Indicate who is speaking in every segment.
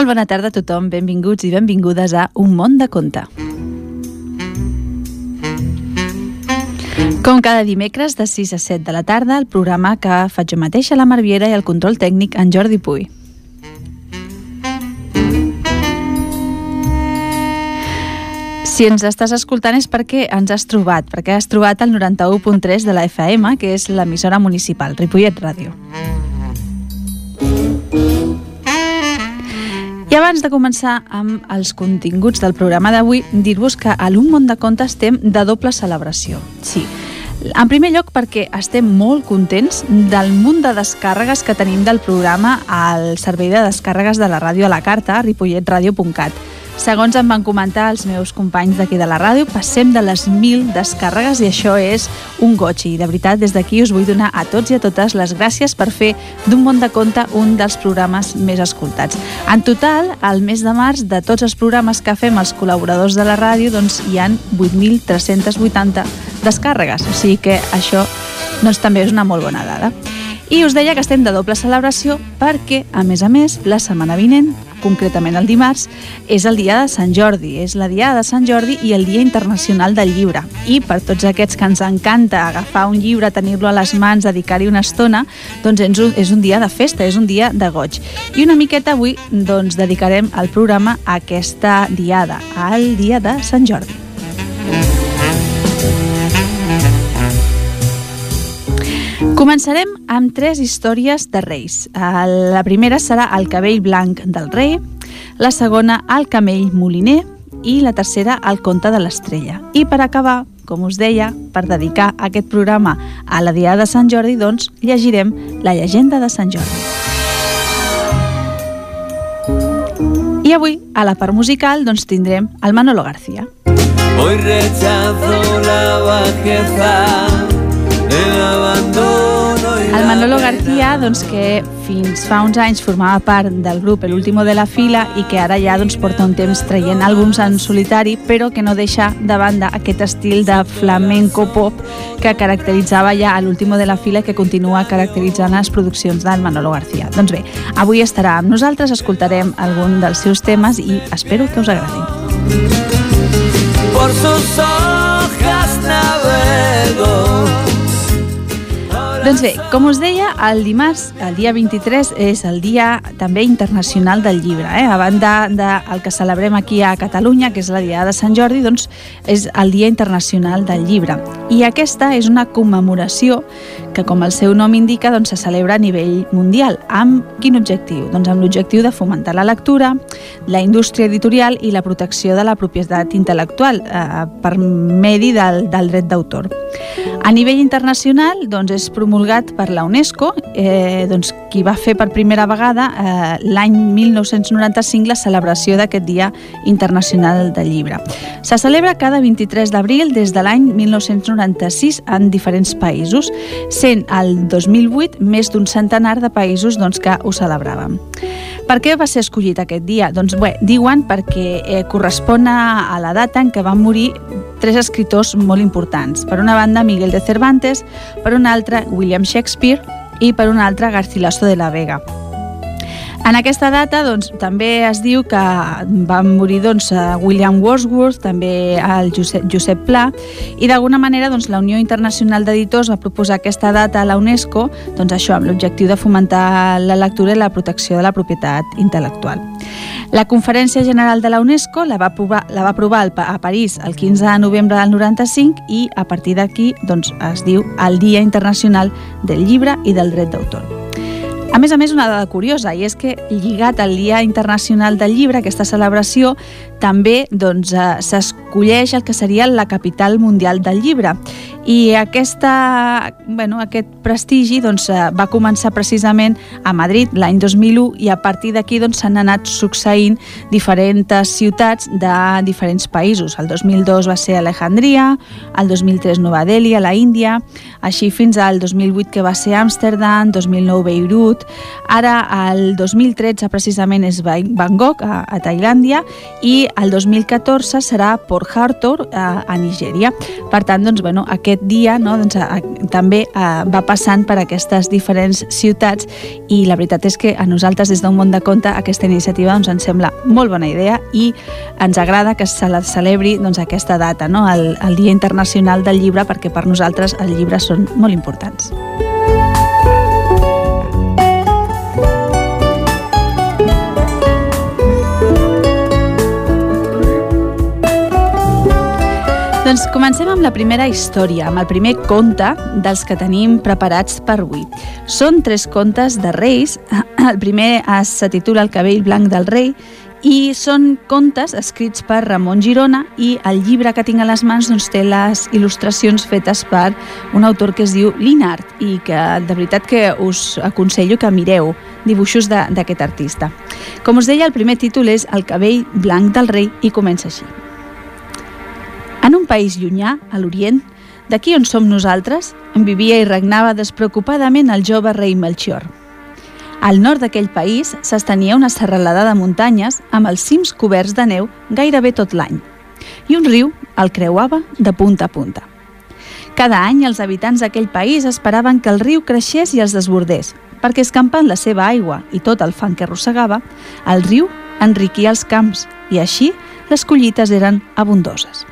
Speaker 1: Molt bona tarda a tothom, benvinguts i benvingudes a Un món de conte. Com cada dimecres de 6 a 7 de la tarda, el programa que faig jo mateixa, la Marviera i el control tècnic en Jordi Puy. Si ens estàs escoltant és perquè ens has trobat, perquè has trobat el 91.3 de la FM, que és l'emissora municipal, Ripollet Ràdio. I abans de començar amb els continguts del programa d'avui, dir-vos que a l'Un Món de Contes estem de doble celebració. Sí, en primer lloc perquè estem molt contents del munt de descàrregues que tenim del programa al servei de descàrregues de la ràdio a la carta, ripolletradio.cat. Segons em van comentar els meus companys d'aquí de la ràdio, passem de les 1.000 descàrregues i això és un goig. I de veritat, des d'aquí us vull donar a tots i a totes les gràcies per fer d'un món de compte un dels programes més escoltats. En total, al mes de març, de tots els programes que fem els col·laboradors de la ràdio, doncs hi han 8.380 descàrregues. O sigui que això doncs, també és una molt bona dada. I us deia que estem de doble celebració perquè, a més a més, la setmana vinent, concretament el dimarts, és el dia de Sant Jordi, és la dia de Sant Jordi i el Dia Internacional del Llibre. I per tots aquests que ens encanta agafar un llibre, tenir-lo a les mans, dedicar-hi una estona, doncs és un, és un dia de festa, és un dia de goig. I una miqueta avui doncs, dedicarem el programa a aquesta diada, al dia de Sant Jordi. Començarem amb tres històries de reis. La primera serà el cabell blanc del rei, la segona el camell moliner i la tercera el conte de l'estrella. I per acabar, com us deia, per dedicar aquest programa a la Diada de Sant Jordi, doncs llegirem la llegenda de Sant Jordi. I avui, a la part musical, doncs tindrem el Manolo García. Hoy rechazo la bajeza el Manolo García, doncs, que fins fa uns anys formava part del grup El Último de la Fila i que ara ja doncs, porta un temps traient àlbums en solitari, però que no deixa de banda aquest estil de flamenco pop que caracteritzava ja a l'Último de la Fila i que continua caracteritzant les produccions del Manolo García. Doncs bé, avui estarà amb nosaltres, escoltarem algun dels seus temes i espero que us agradin. Por sus hojas navego doncs bé, com us deia, el dimarts, el dia 23, és el dia també internacional del llibre. Eh? A banda del de, que celebrem aquí a Catalunya, que és la Diada de Sant Jordi, doncs és el Dia Internacional del Llibre. I aquesta és una commemoració que, com el seu nom indica, doncs, se celebra a nivell mundial. Amb quin objectiu? Doncs amb l'objectiu de fomentar la lectura, la indústria editorial i la protecció de la propietat intel·lectual eh, per medi del, del dret d'autor. A nivell internacional, doncs, és promulgat per la UNESCO, eh, doncs, qui va fer per primera vegada eh, l'any 1995 la celebració d'aquest Dia Internacional del Llibre. Se celebra cada 23 d'abril des de l'any 1996 en diferents països, sent el 2008 més d'un centenar de països doncs, que ho celebraven. Per què va ser escollit aquest dia? Doncs bé, diuen perquè eh, correspon a, la data en què van morir tres escriptors molt importants. Per una banda, Miguel de Cervantes, per una altra, William Shakespeare i per una altra, Garcilaso de la Vega. En aquesta data doncs, també es diu que van morir doncs, William Wordsworth, també el Josep, Josep Pla, i d'alguna manera doncs, la Unió Internacional d'Editors va proposar aquesta data a la UNESCO doncs, això amb l'objectiu de fomentar la lectura i la protecció de la propietat intel·lectual. La Conferència General de la UNESCO la va aprovar, la va aprovar a París el 15 de novembre del 95 i a partir d'aquí doncs, es diu el Dia Internacional del Llibre i del Dret d'Autor. A més a més, una dada curiosa, i és que lligat al Dia Internacional del Llibre, aquesta celebració, també doncs, s'escolleix el que seria la capital mundial del llibre. I aquesta, bueno, aquest prestigi doncs, eh, va començar precisament a Madrid l'any 2001 i a partir d'aquí doncs, s'han doncs, anat succeint diferents ciutats de diferents països. El 2002 va ser Alejandria, el 2003 Nova Delhi, a la Índia, així fins al 2008 que va ser Amsterdam, 2009 Beirut, ara el 2013 precisament és Bangkok, a, a Tailàndia, i el 2014 serà Port Harcourt, a, a Nigèria. Per tant, doncs, bueno, aquest dia no, doncs, a, també a, va passant per aquestes diferents ciutats i la veritat és que a nosaltres des d'un món de conte aquesta iniciativa doncs, ens sembla molt bona idea i ens agrada que se la celebri doncs, aquesta data, no, el, el Dia Internacional del Llibre, perquè per nosaltres els llibres són molt importants. Doncs comencem amb la primera història, amb el primer conte dels que tenim preparats per avui. Són tres contes de reis. El primer se titula El cabell blanc del rei i són contes escrits per Ramon Girona i el llibre que tinc a les mans doncs, té les il·lustracions fetes per un autor que es diu Linard i que de veritat que us aconsello que mireu dibuixos d'aquest artista. Com us deia, el primer títol és El cabell blanc del rei i comença així. En un país llunyà, a l'Orient, d'aquí on som nosaltres, en vivia i regnava despreocupadament el jove rei Melchior. Al nord d'aquell país s'estenia una serralada de muntanyes amb els cims coberts de neu gairebé tot l'any, i un riu el creuava de punta a punta. Cada any els habitants d'aquell país esperaven que el riu creixés i els desbordés, perquè escampant la seva aigua i tot el fang que arrossegava, el riu enriquia els camps i així les collites eren abundoses.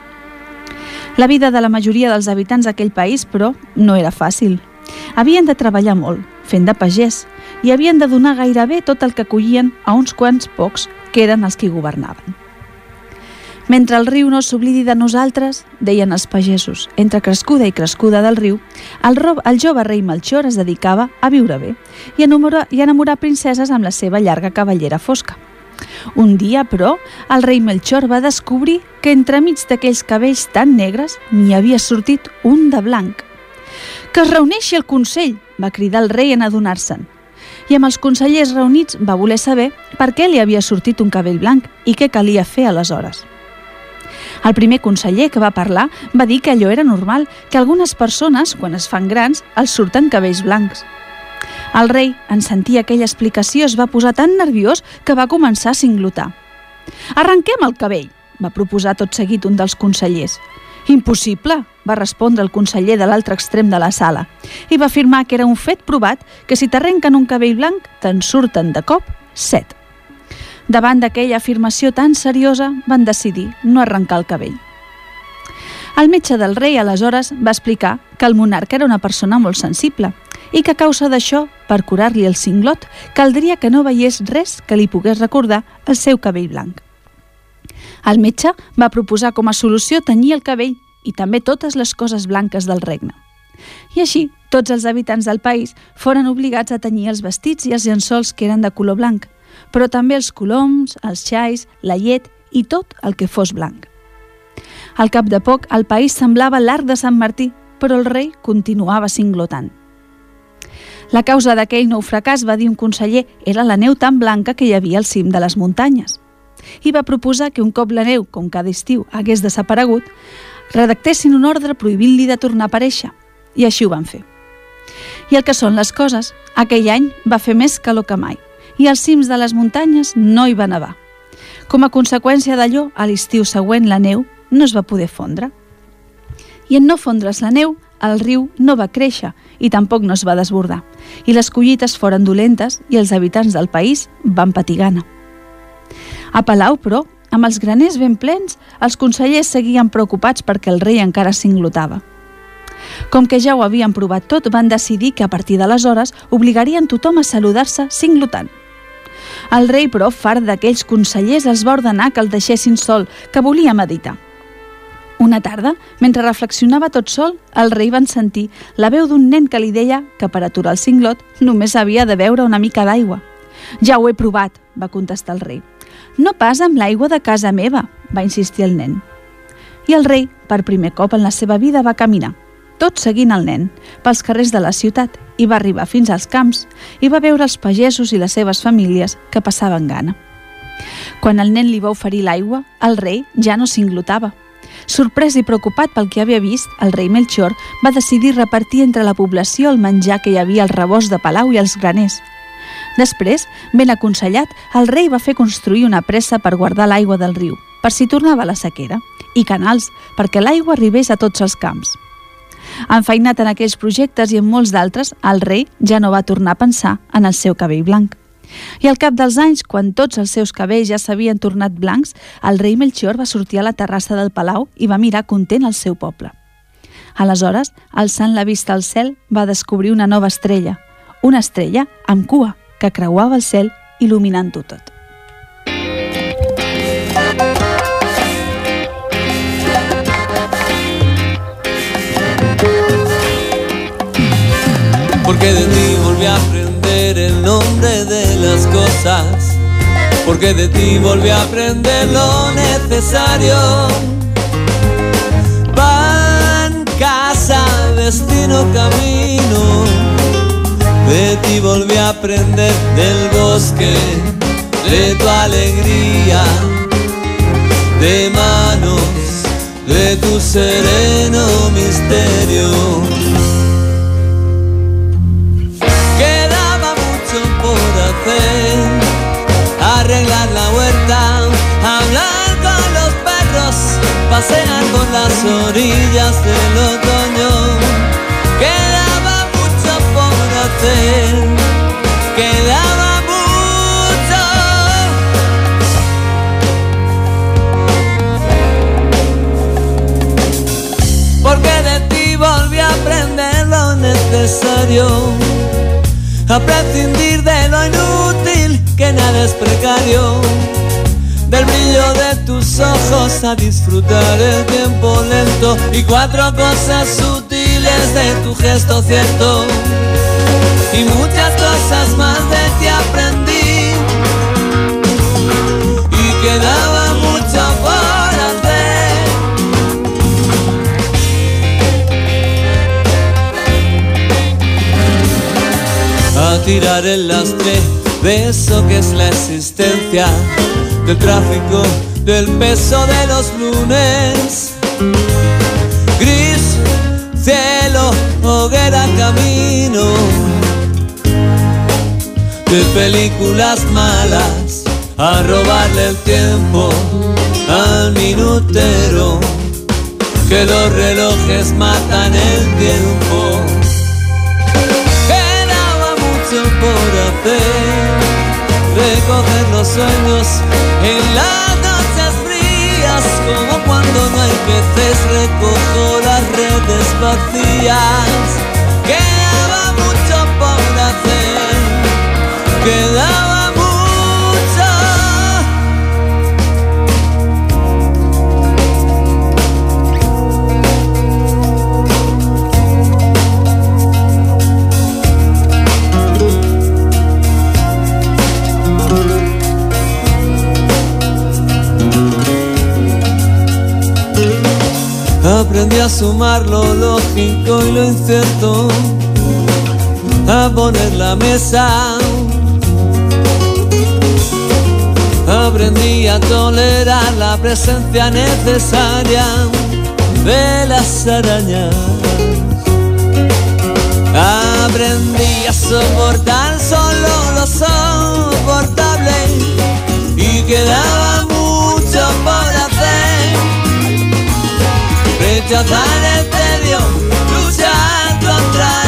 Speaker 1: La vida de la majoria dels habitants d'aquell país, però, no era fàcil. Havien de treballar molt, fent de pagès, i havien de donar gairebé tot el que collien a uns quants pocs que eren els que governaven. Mentre el riu no s'oblidi de nosaltres, deien els pagesos, entre crescuda i crescuda del riu, el, rob, el jove rei Melchor es dedicava a viure bé i enamorar, i enamorar princeses amb la seva llarga cavallera fosca. Un dia, però, el rei Melchor va descobrir que entremig d'aquells cabells tan negres n'hi havia sortit un de blanc. Que es reuneixi el Consell, va cridar el rei en adonar-se'n. I amb els consellers reunits va voler saber per què li havia sortit un cabell blanc i què calia fer aleshores. El primer conseller que va parlar va dir que allò era normal, que algunes persones, quan es fan grans, els surten cabells blancs. El rei, en sentir aquella explicació, es va posar tan nerviós que va començar a singlotar. «Arrenquem el cabell!» Va proposar tot seguit un dels consellers. «Impossible!» va respondre el conseller de l'altre extrem de la sala i va afirmar que era un fet provat que si t'arrenquen un cabell blanc, te'n surten de cop set. Davant d'aquella afirmació tan seriosa, van decidir no arrencar el cabell. El metge del rei aleshores va explicar que el monarca era una persona molt sensible i que a causa d'això, per curar-li el cinglot, caldria que no veiés res que li pogués recordar el seu cabell blanc. El metge va proposar com a solució tenyir el cabell i també totes les coses blanques del regne. I així, tots els habitants del país foren obligats a tenyir els vestits i els llençols que eren de color blanc, però també els coloms, els xais, la llet i tot el que fos blanc. Al cap de poc, el país semblava l'arc de Sant Martí, però el rei continuava singlotant. La causa d'aquell nou fracàs, va dir un conseller, era la neu tan blanca que hi havia al cim de les muntanyes. I va proposar que un cop la neu, com cada estiu, hagués desaparegut, redactessin un ordre prohibint-li de tornar a aparèixer. I així ho van fer. I el que són les coses, aquell any va fer més calor que mai i als cims de les muntanyes no hi va nevar. Com a conseqüència d'allò, a l'estiu següent la neu no es va poder fondre. I en no fondre's la neu, el riu no va créixer i tampoc no es va desbordar, i les collites foren dolentes i els habitants del país van patir gana. A Palau, però, amb els graners ben plens, els consellers seguien preocupats perquè el rei encara s'inglotava. Com que ja ho havien provat tot, van decidir que a partir d'aleshores obligarien tothom a saludar-se singlotant. El rei, però, fart d'aquells consellers, els va ordenar que el deixessin sol, que volia meditar. Una tarda, mentre reflexionava tot sol, el rei van sentir la veu d'un nen que li deia que per aturar el cinglot només havia de beure una mica d'aigua. Ja ho he provat, va contestar el rei. No pas amb l'aigua de casa meva, va insistir el nen. I el rei, per primer cop en la seva vida, va caminar, tot seguint el nen, pels carrers de la ciutat, i va arribar fins als camps, i va veure els pagesos i les seves famílies que passaven gana. Quan el nen li va oferir l'aigua, el rei ja no s'inglotava, Sorprès i preocupat pel que havia vist, el rei Melchior va decidir repartir entre la població el menjar que hi havia al rebost de Palau i els graners. Després, ben aconsellat, el rei va fer construir una pressa per guardar l'aigua del riu, per si tornava la sequera, i canals perquè l'aigua arribés a tots els camps. Enfeinat en aquells projectes i en molts d'altres, el rei ja no va tornar a pensar en el seu cabell blanc. I al cap dels anys, quan tots els seus cabells ja s'havien tornat blancs, el rei Melchior va sortir a la terrassa del palau i va mirar content el seu poble. Aleshores, alçant la vista al cel, va descobrir una nova estrella, una estrella amb cua que creuava el cel il·luminant-ho
Speaker 2: porque de ti volví a aprender el nombre de las cosas, porque de ti volví a aprender lo necesario. Pan, casa, destino, camino, de ti volví a aprender del bosque, de tu alegría, de manos, de tu sereno misterio. Arreglar la huerta, hablar con los perros, pasear por las orillas del a prescindir de lo inútil, que nada es precario. Del brillo de tus ojos a disfrutar el tiempo lento y cuatro cosas sutiles de tu gesto cierto. Y muchas cosas más de ti aprendí y quedaba tirar el lastre de eso que es la existencia, del tráfico, del peso de los lunes. Gris, cielo, hoguera, camino, de películas malas, a robarle el tiempo al minutero, que los relojes matan el tiempo por hacer, recoger los sueños en las noches frías, como cuando no hay peces, recojo las redes vacías. Aprendí a sumar lo lógico y lo incierto, a poner la mesa. Aprendí a tolerar la presencia necesaria de las arañas. Aprendí a soportar solo lo soportable y quedaba Yo tan en serio, luchar contra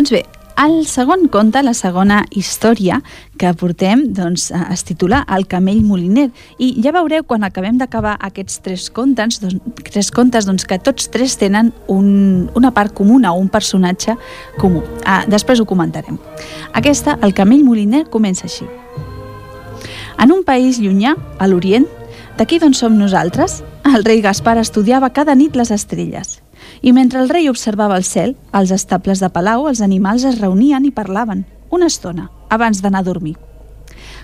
Speaker 1: Doncs bé, El segon conte, la segona història que portem, doncs, es titula El camell moliner i ja veureu quan acabem d'acabar aquests tres contes, doncs, tres contes doncs, que tots tres tenen un, una part comuna o un personatge comú. Ah, després ho comentarem. Aquesta, El camell moliner, comença així. En un país llunyà, a l'Orient, d'aquí d'on som nosaltres, el rei Gaspar estudiava cada nit les estrelles i mentre el rei observava el cel, als estables de Palau els animals es reunien i parlaven, una estona, abans d'anar a dormir.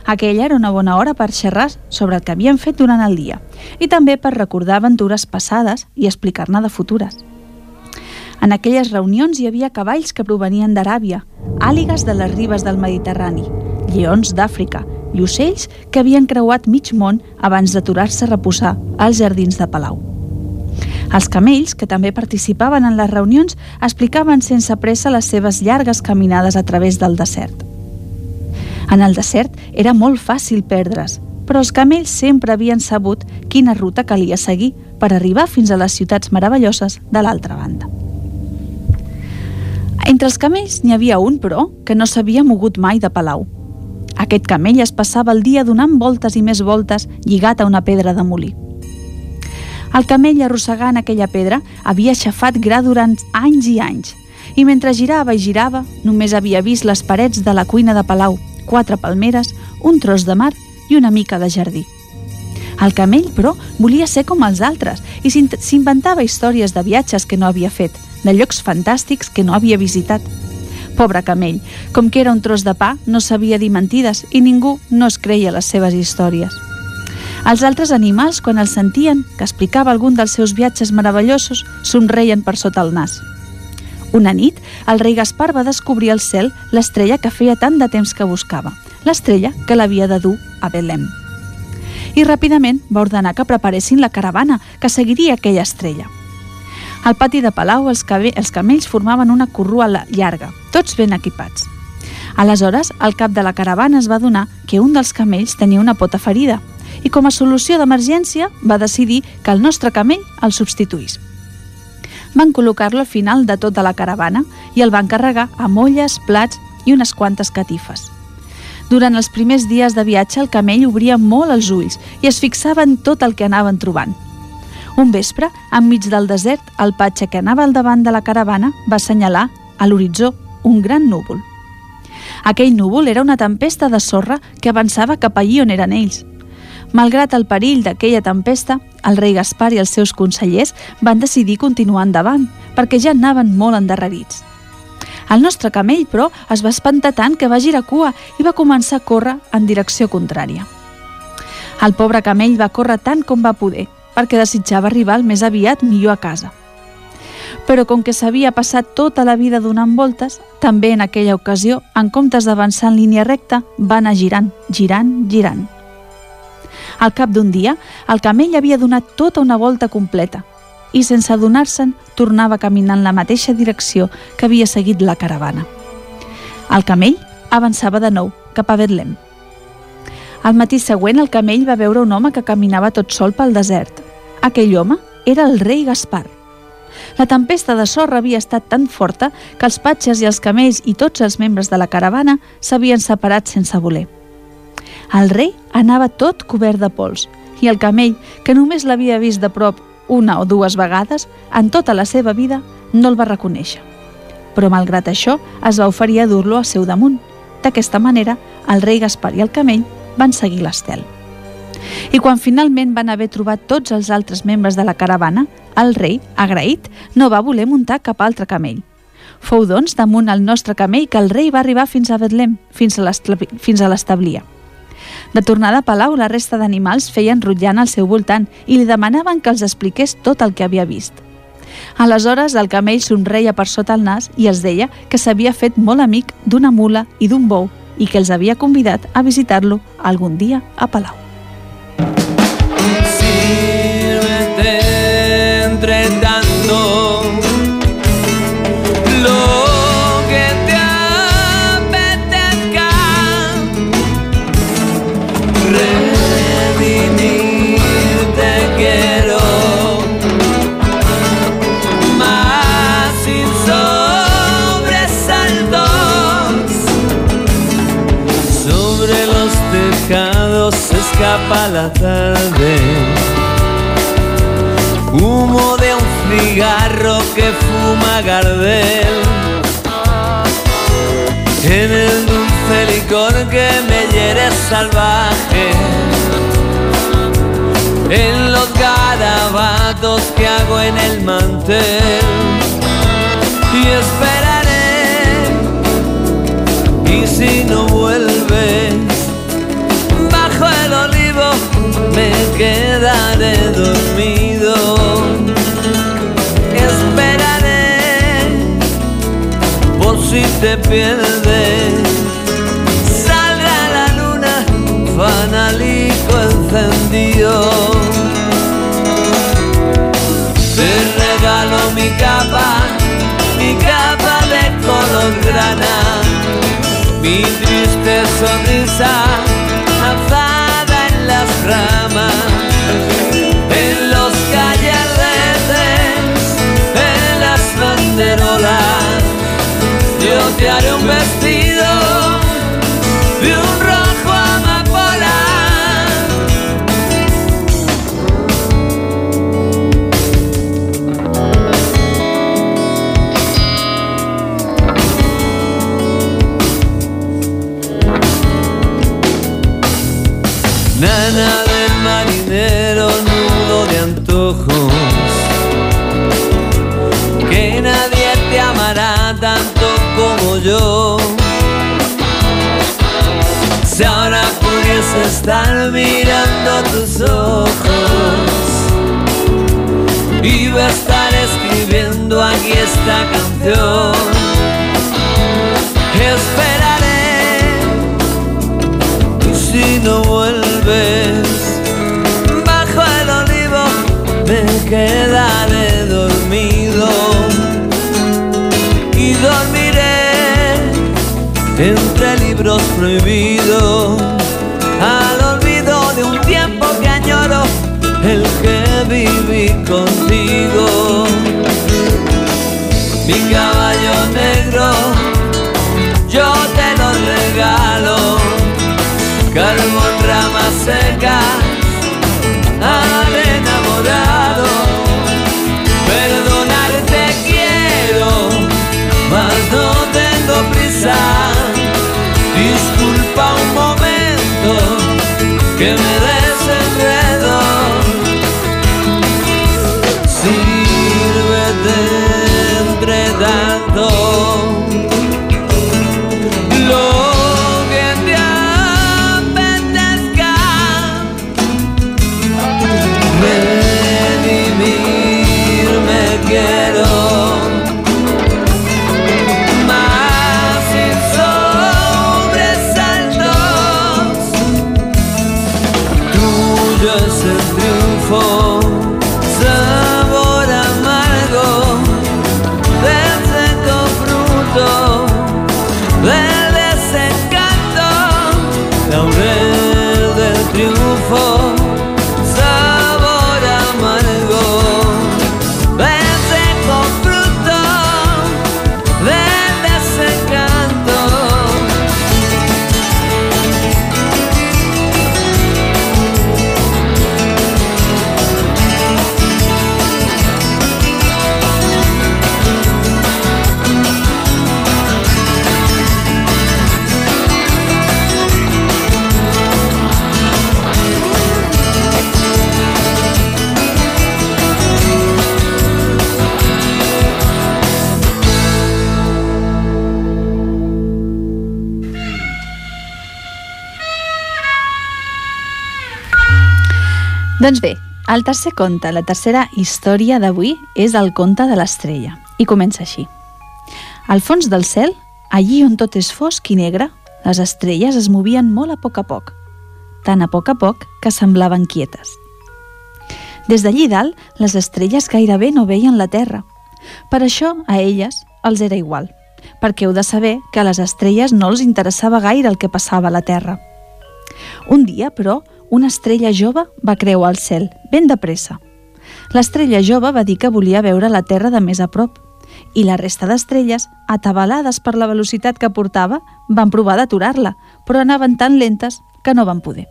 Speaker 1: Aquella era una bona hora per xerrar sobre el que havien fet durant el dia i també per recordar aventures passades i explicar-ne de futures. En aquelles reunions hi havia cavalls que provenien d'Aràbia, àligues de les ribes del Mediterrani, lleons d'Àfrica i ocells que havien creuat mig món abans d'aturar-se a reposar als jardins de Palau. Els camells, que també participaven en les reunions, explicaven sense pressa les seves llargues caminades a través del desert. En el desert era molt fàcil perdre's, però els camells sempre havien sabut quina ruta calia seguir per arribar fins a les ciutats meravelloses de l'altra banda. Entre els camells n'hi havia un, però, que no s'havia mogut mai de Palau. Aquest camell es passava el dia donant voltes i més voltes lligat a una pedra de molí. El camell arrossegant aquella pedra havia aixafat gra durant anys i anys, i mentre girava i girava només havia vist les parets de la cuina de Palau, quatre palmeres, un tros de mar i una mica de jardí. El camell, però, volia ser com els altres i s'inventava històries de viatges que no havia fet, de llocs fantàstics que no havia visitat. Pobre camell, com que era un tros de pa, no sabia dir mentides i ningú no es creia les seves històries. Els altres animals, quan el sentien, que explicava algun dels seus viatges meravellosos, somreien per sota el nas. Una nit, el rei Gaspar va descobrir al cel l'estrella que feia tant de temps que buscava, l'estrella que l'havia de dur a Belém. I ràpidament va ordenar que preparessin la caravana que seguiria aquella estrella. Al pati de Palau els, els camells formaven una corrua llarga, tots ben equipats. Aleshores, el cap de la caravana es va donar que un dels camells tenia una pota ferida i com a solució d'emergència va decidir que el nostre camell el substituís. Van col·locar-lo al final de tota la caravana i el van carregar amb olles, plats i unes quantes catifes. Durant els primers dies de viatge el camell obria molt els ulls i es fixava en tot el que anaven trobant. Un vespre, enmig del desert, el patge que anava al davant de la caravana va assenyalar a l'horitzó un gran núvol. Aquell núvol era una tempesta de sorra que avançava cap allí on eren ells – Malgrat el perill d'aquella tempesta, el rei Gaspar i els seus consellers van decidir continuar endavant, perquè ja anaven molt endarrerits. El nostre camell, però, es va espantar tant que va girar cua i va començar a córrer en direcció contrària. El pobre camell va córrer tant com va poder, perquè desitjava arribar el més aviat millor a casa. Però com que s'havia passat tota la vida donant voltes, també en aquella ocasió, en comptes d'avançar en línia recta, va anar girant, girant, girant. Al cap d'un dia, el camell havia donat tota una volta completa i, sense adonar-se'n, tornava caminant la mateixa direcció que havia seguit la caravana. El camell avançava de nou cap a Betlem. Al matí següent, el camell va veure un home que caminava tot sol pel desert. Aquell home era el rei Gaspar. La tempesta de sorra havia estat tan forta que els patges i els camells i tots els membres de la caravana s'havien separat sense voler. El rei anava tot cobert de pols i el camell, que només l'havia vist de prop una o dues vegades, en tota la seva vida no el va reconèixer. Però malgrat això, es va oferir a dur-lo a seu damunt. D'aquesta manera, el rei Gaspar i el camell van seguir l'estel. I quan finalment van haver trobat tots els altres membres de la caravana, el rei, agraït, no va voler muntar cap altre camell. Fou, doncs, damunt el nostre camell que el rei va arribar fins a Betlem, fins a l'establia. De tornada a Palau, la resta d'animals feien rotllant al seu voltant i li demanaven que els expliqués tot el que havia vist. Aleshores, el camell somreia per sota el nas i els deia que s'havia fet molt amic d'una mula i d'un bou i que els havia convidat a visitar-lo algun dia a Palau. Sírvete entre
Speaker 2: dejado la tarde. Humo de un cigarro que fuma Gardel. En el dulce licor que me hiere salvaje. En los garabatos que hago en el mantel. Y esperaré. Y si no vuelves me quedaré dormido. Esperaré por si te pierdes. Saldrá la luna, fanalico encendido. Te regalo mi capa, mi capa de color grana, mi triste sonrisa cama estar mirando tus ojos, iba a estar escribiendo aquí esta canción. Esperaré. Y si no vuelves bajo el olivo me quedaré dormido. Y dormiré entre libros prohibidos que. for
Speaker 1: Doncs bé, el tercer conte, la tercera història d'avui, és el conte de l'estrella. I comença així. Al fons del cel, allí on tot és fosc i negre, les estrelles es movien molt a poc a poc, tan a poc a poc que semblaven quietes. Des d'allí dalt, les estrelles gairebé no veien la Terra. Per això, a elles, els era igual, perquè heu de saber que a les estrelles no els interessava gaire el que passava a la Terra. Un dia, però, una estrella jove va creuar el cel, ben de pressa. L'estrella jove va dir que volia veure la Terra de més a prop, i la resta d'estrelles, atabalades per la velocitat que portava, van provar d'aturar-la, però anaven tan lentes que no van poder.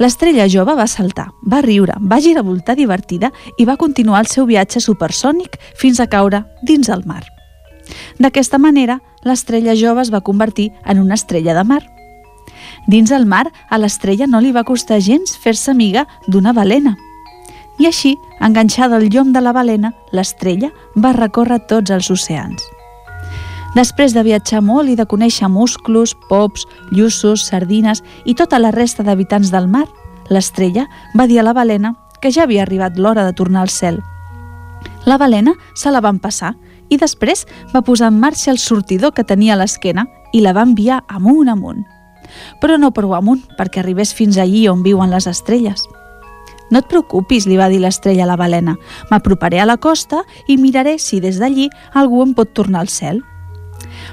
Speaker 1: L'estrella jove va saltar, va riure, va giravoltar divertida i va continuar el seu viatge supersònic fins a caure dins el mar. D'aquesta manera, l'estrella jove es va convertir en una estrella de mar. Dins el mar, a l'estrella no li va costar gens fer-se amiga d'una balena. I així, enganxada al llom de la balena, l'estrella va recórrer tots els oceans. Després de viatjar molt i de conèixer musclos, pops, llussos, sardines i tota la resta d'habitants del mar, l'estrella va dir a la balena que ja havia arribat l'hora de tornar al cel. La balena se la van passar i després va posar en marxa el sortidor que tenia a l'esquena i la va enviar amunt amunt. Però no prou amunt, perquè arribés fins allí on viuen les estrelles. No et preocupis, li va dir l'estrella a la balena. M'aproparé a la costa i miraré si des d'allí algú em pot tornar al cel.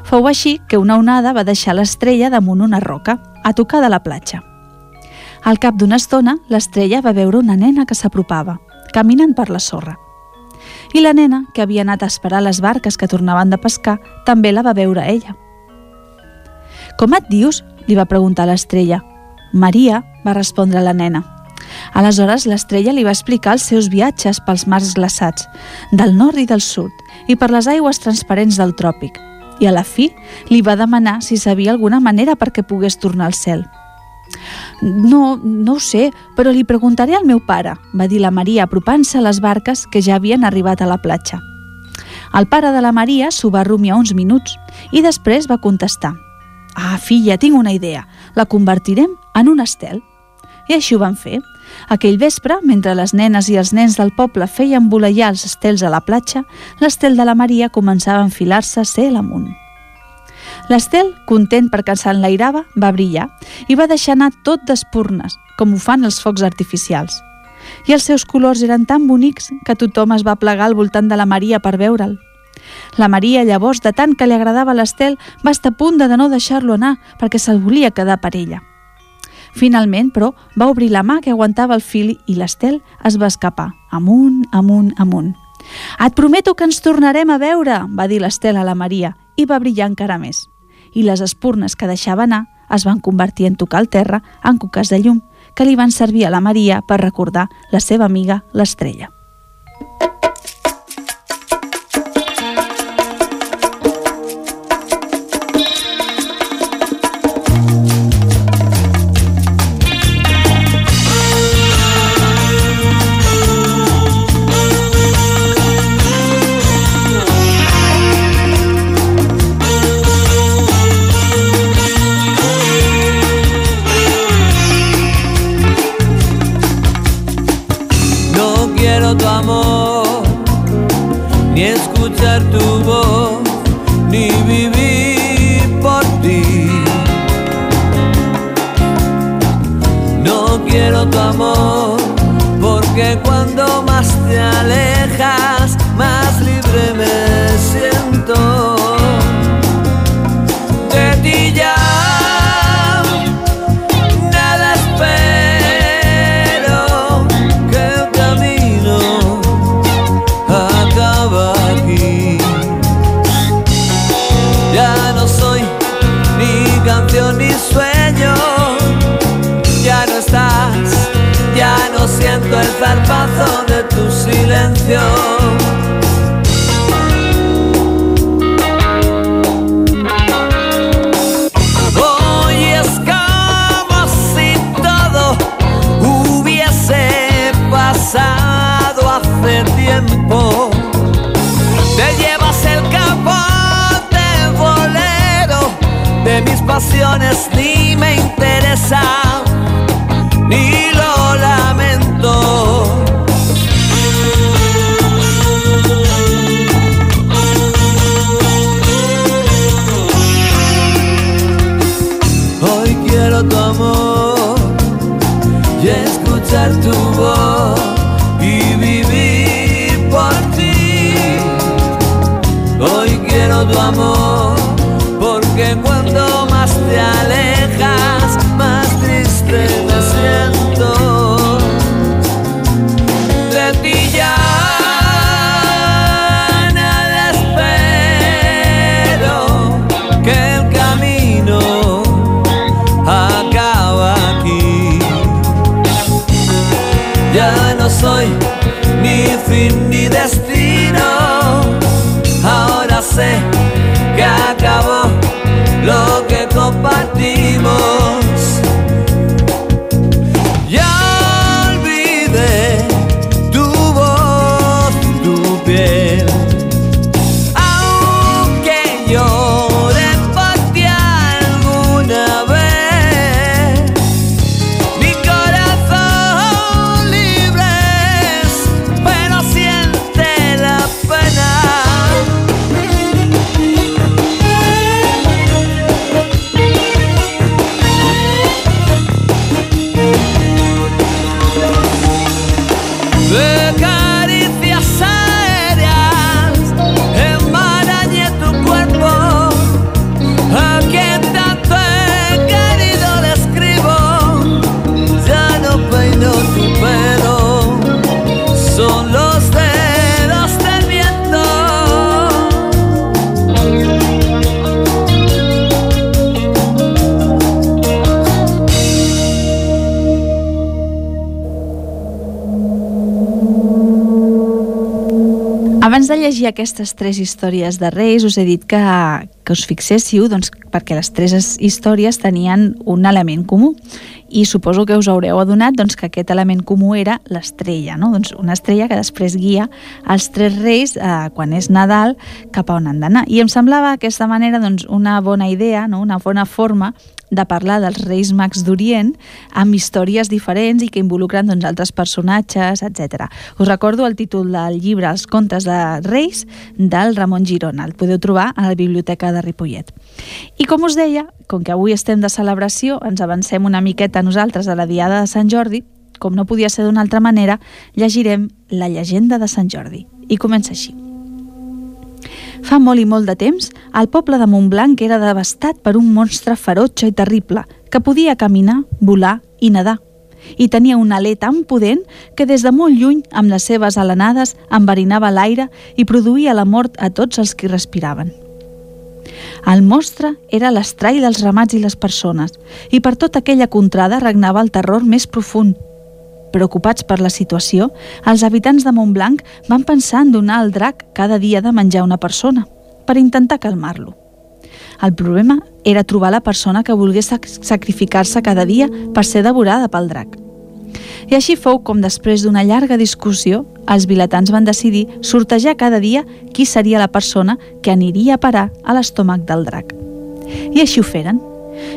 Speaker 1: Fou així que una onada va deixar l'estrella damunt una roca, a tocar de la platja. Al cap d'una estona, l'estrella va veure una nena que s'apropava, caminant per la sorra. I la nena, que havia anat a esperar les barques que tornaven de pescar, també la va veure ella. Com et dius? li va preguntar l'estrella. Maria, va respondre la nena. Aleshores, l'estrella li va explicar els seus viatges pels mars glaçats, del nord i del sud, i per les aigües transparents del tròpic, i a la fi li va demanar si sabia alguna manera perquè pogués tornar al cel. No, no ho sé, però li preguntaré al meu pare, va dir la Maria apropant-se a les barques que ja havien arribat a la platja. El pare de la Maria s'ho va rumiar uns minuts i després va contestar Ah, filla, tinc una idea. La convertirem en un estel. I així ho van fer. Aquell vespre, mentre les nenes i els nens del poble feien voleiar els estels a la platja, l'estel de la Maria començava a enfilar-se cel amunt. L'estel, content perquè s'enlairava, va brillar i va deixar anar tot d'espurnes, com ho fan els focs artificials. I els seus colors eren tan bonics que tothom es va plegar al voltant de la Maria per veure'l. La Maria, llavors, de tant que li agradava l'estel, va estar a punt de no deixar-lo anar perquè se'l volia quedar per ella. Finalment, però, va obrir la mà que aguantava el fil i l'estel es va escapar, amunt, amunt, amunt. Et prometo que ens tornarem a veure, va dir l'estel a la Maria, i va brillar encara més. I les espurnes que deixava anar es van convertir en tocar el terra en cuques de llum, que li van servir a la Maria per recordar la seva amiga l'estrella. Llegir aquestes tres històries de Reis, us he dit que, que us fixéssiu doncs, perquè les tres històries tenien un element comú i suposo que us haureu adonat doncs, que aquest element comú era l'estrella, no? doncs una estrella que després guia els tres reis eh, quan és Nadal cap a on han d'anar. I em semblava aquesta manera doncs, una bona idea, no? una bona forma de parlar dels Reis Mags d'Orient amb històries diferents i que involucren doncs, altres personatges, etc. Us recordo el títol del llibre Els contes de Reis del Ramon Girona. El podeu trobar a la biblioteca de Ripollet. I com us deia, com que avui estem de celebració, ens avancem una miqueta nosaltres a la Diada de Sant Jordi, com no podia ser d'una altra manera, llegirem la llegenda de Sant Jordi. I comença així. Fa molt i molt de temps, el poble de Montblanc era devastat per un monstre ferotge i terrible que podia caminar, volar i nedar. I tenia una alè tan pudent que des de molt lluny, amb les seves alenades, enverinava l'aire i produïa la mort a tots els que respiraven. El monstre era l'estrall dels ramats i les persones, i per tota aquella contrada regnava el terror més profund, Preocupats per la situació, els habitants de Montblanc van pensar en donar al drac cada dia de menjar una persona, per intentar calmar-lo. El problema era trobar la persona que volgués sacrificar-se cada dia per ser devorada pel drac. I així fou com després d'una llarga discussió, els vilatans van decidir sortejar cada dia qui seria la persona que aniria a parar a l'estómac del drac. I així ho feren.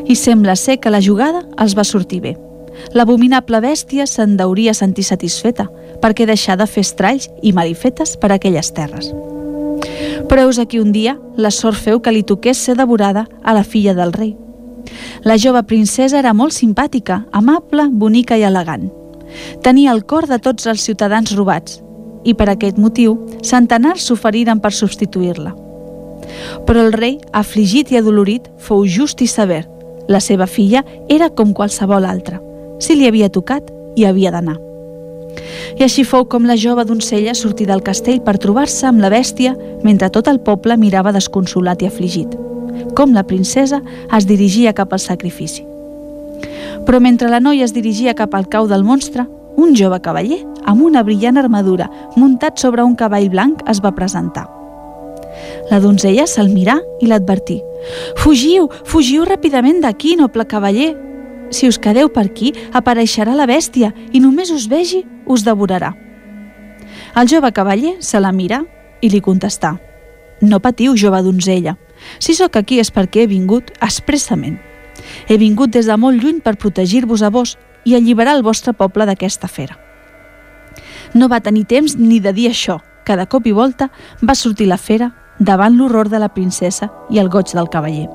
Speaker 1: I sembla ser que la jugada els va sortir bé l'abominable bèstia se'n deuria sentir satisfeta perquè deixar de fer estralls i malifetes per aquelles terres. Però heus aquí un dia la sort feu que li toqués ser devorada a la filla del rei. La jove princesa era molt simpàtica, amable, bonica i elegant. Tenia el cor de tots els ciutadans robats i per aquest motiu centenars s'oferiren per substituir-la. Però el rei, afligit i adolorit, fou just i sever. La seva filla era com qualsevol altra – si li havia tocat, hi havia d'anar. I així fou com la jove doncella sortí del castell per trobar-se amb la bèstia mentre tot el poble mirava desconsolat i afligit, com la princesa es dirigia cap al sacrifici. Però mentre la noia es dirigia cap al cau del monstre, un jove cavaller, amb una brillant armadura, muntat sobre un cavall blanc, es va presentar. La donzella se'l mirà i l'advertí. «Fugiu, fugiu ràpidament d'aquí, noble cavaller, si us quedeu per aquí, apareixerà la bèstia i només us vegi, us devorarà. El jove cavaller se la mira i li contestà No patiu, jove donzella. Si sóc aquí és perquè he vingut expressament. He vingut des de molt lluny per protegir-vos a vos i alliberar el vostre poble d'aquesta fera. No va tenir temps ni de dir això, que de cop i volta va sortir la fera davant l'horror de la princesa i el goig del cavaller.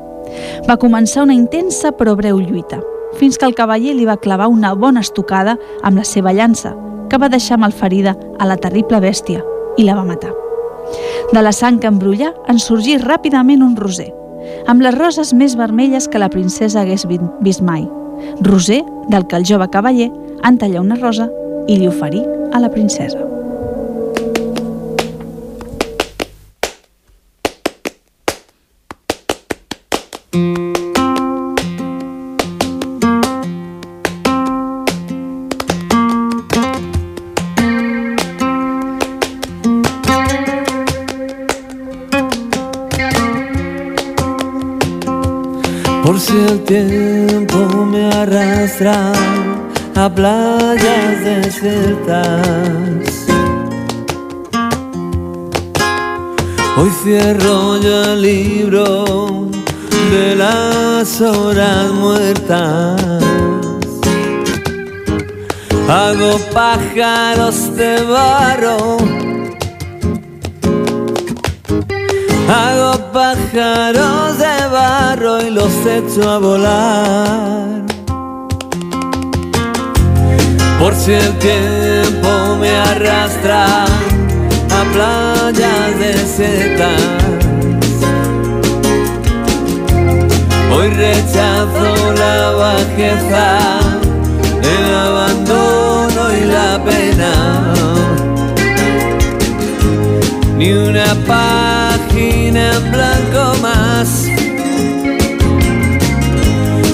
Speaker 1: Va començar una intensa però breu lluita – fins que el cavaller li va clavar una bona estocada amb la seva llança, que va deixar malferida a la terrible bèstia i la va matar. De la sang que embrulla en sorgí ràpidament un roser, amb les roses més vermelles que la princesa hagués vist mai. Roser del que el jove cavaller en talla una rosa i li oferí a la princesa.
Speaker 2: Tiempo me arrastra a playas desiertas. Hoy cierro yo el libro de las horas muertas. Hago pájaros de barro. Hago pájaros de barro y los echo a volar. Por si el tiempo me arrastra a playas desiertas. Hoy rechazo la bajeza, el abandono y la pena. Ni una en blanco más.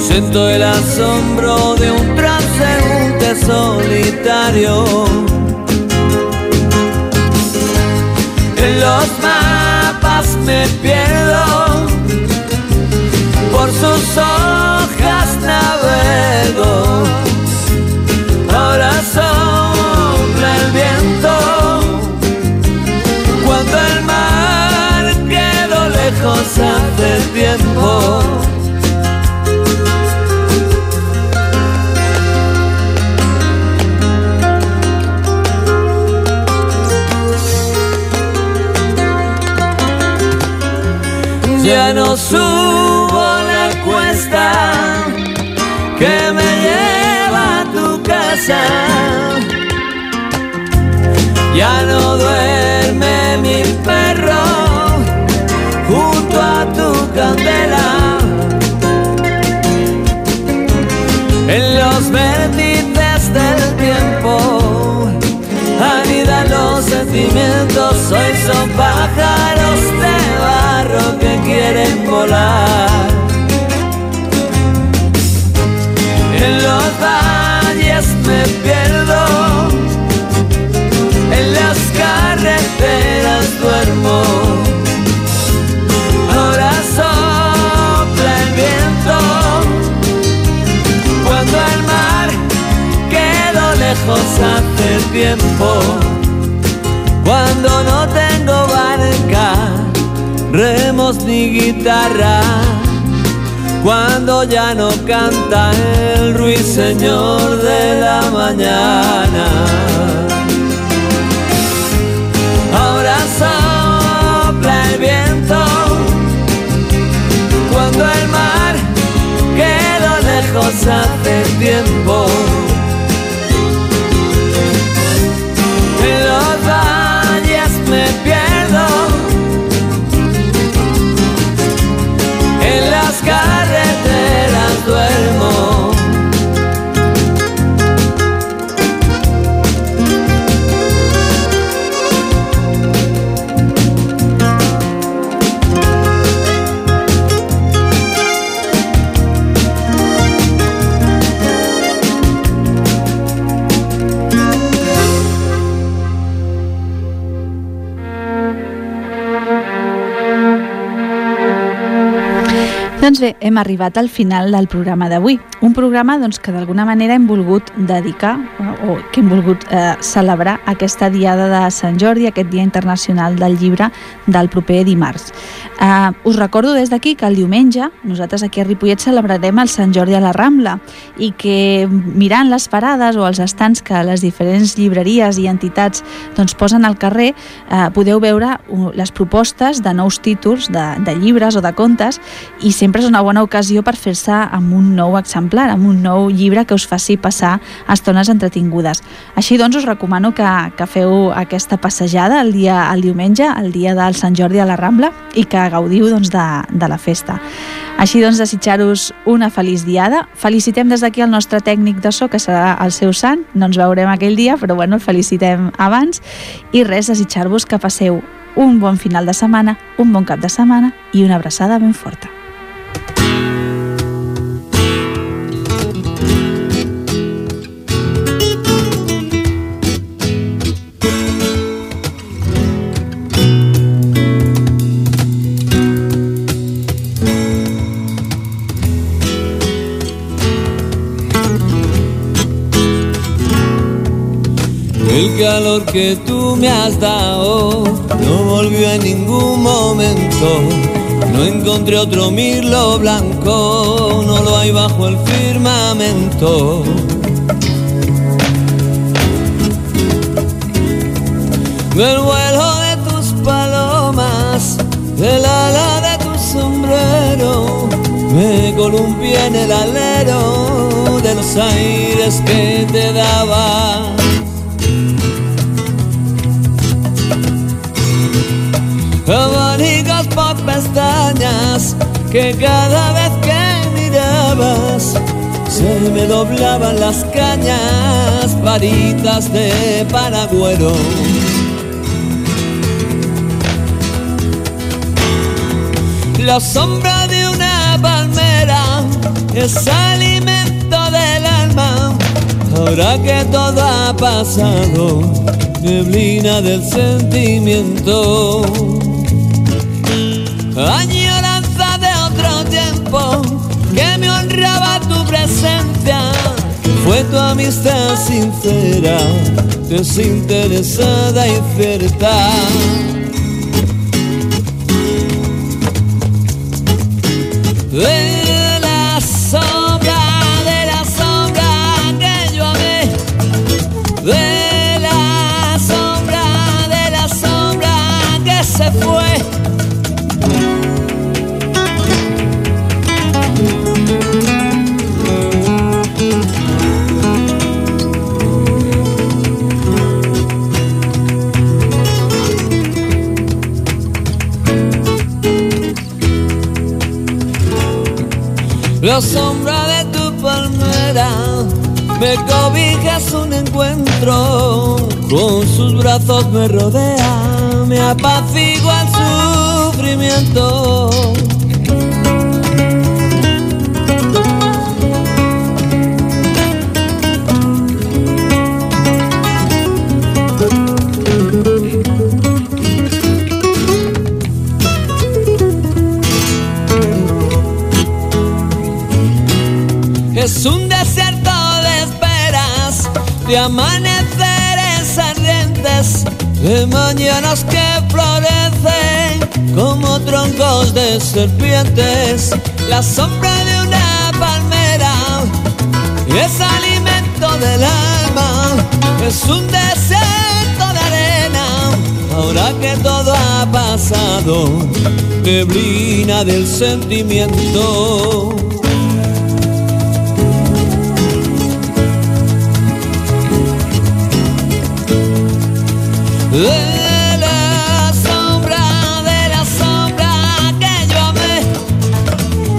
Speaker 2: Siento el asombro de un transeúnte solitario. En los mapas me pierdo por sus hojas navego. Tiempo. Ya no subo la cuesta que me lleva a tu casa. Ya no duerme mi perro candela. En los vértices del tiempo anidan los sentimientos. Hoy son pájaros de barro que quieren volar. En los valles me pierdo, en las carreteras hace tiempo. Cuando no tengo barca, remos ni guitarra. Cuando ya no canta el ruiseñor de la mañana. Ahora sopla el viento cuando el mar quedó lejos hace tiempo.
Speaker 1: Bé, hem arribat al final del programa d'avui. Un programa doncs, que d'alguna manera hem volgut dedicar o que hem volgut eh, celebrar aquesta diada de Sant Jordi, aquest Dia Internacional del Llibre del proper dimarts. Eh, us recordo des d'aquí que el diumenge nosaltres aquí a Ripollet celebrarem el Sant Jordi a la Rambla i que mirant les parades o els estants que les diferents llibreries i entitats doncs, posen al carrer eh, podeu veure les propostes de nous títols de, de llibres o de contes i sempre és una bona ocasió per fer-se amb un nou exemplar, amb un nou llibre que us faci passar estones entretingudes. Així doncs us recomano que, que feu aquesta passejada el dia el diumenge, el dia del Sant Jordi a la Rambla i que gaudiu doncs, de, de la festa. Així doncs, desitjar-vos una feliç diada. Felicitem des d'aquí el nostre tècnic de so, que serà el seu sant. No ens veurem aquell dia, però bueno, el felicitem abans. I res, desitjar-vos que passeu un bon final de setmana, un bon cap de setmana i una abraçada ben forta.
Speaker 2: Que tú me has dado no volvió en ningún momento. No encontré otro mirlo blanco, no lo hay bajo el firmamento. Del vuelo de tus palomas, del ala de tu sombrero, me columpié en el alero de los aires que te daba. Abanicos por pestañas que cada vez que mirabas se me doblaban las cañas, varitas de paragüero. La sombra de una palmera es alimento del alma. Ahora que todo ha pasado, neblina del sentimiento. Añoranza de otro tiempo que me honraba tu presencia. Fue tu amistad sincera, desinteresada y cierta. La sombra de tu palmera me cobija un encuentro. Con sus brazos me rodea, me apacigua el sufrimiento. Es un desierto de esperas, de amaneceres ardientes, de mañanas que florecen como troncos de serpientes. La sombra de una palmera es alimento del alma, es un desierto de arena. Ahora que todo ha pasado, neblina del sentimiento. De la sombra, de la sombra que yo amé.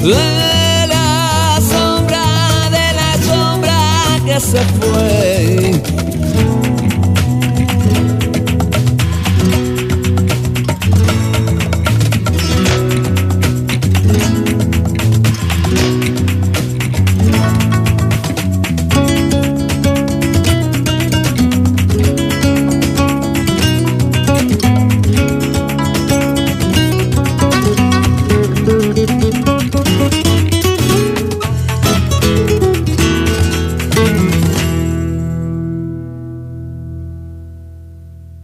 Speaker 2: De la sombra, de la sombra que se fue.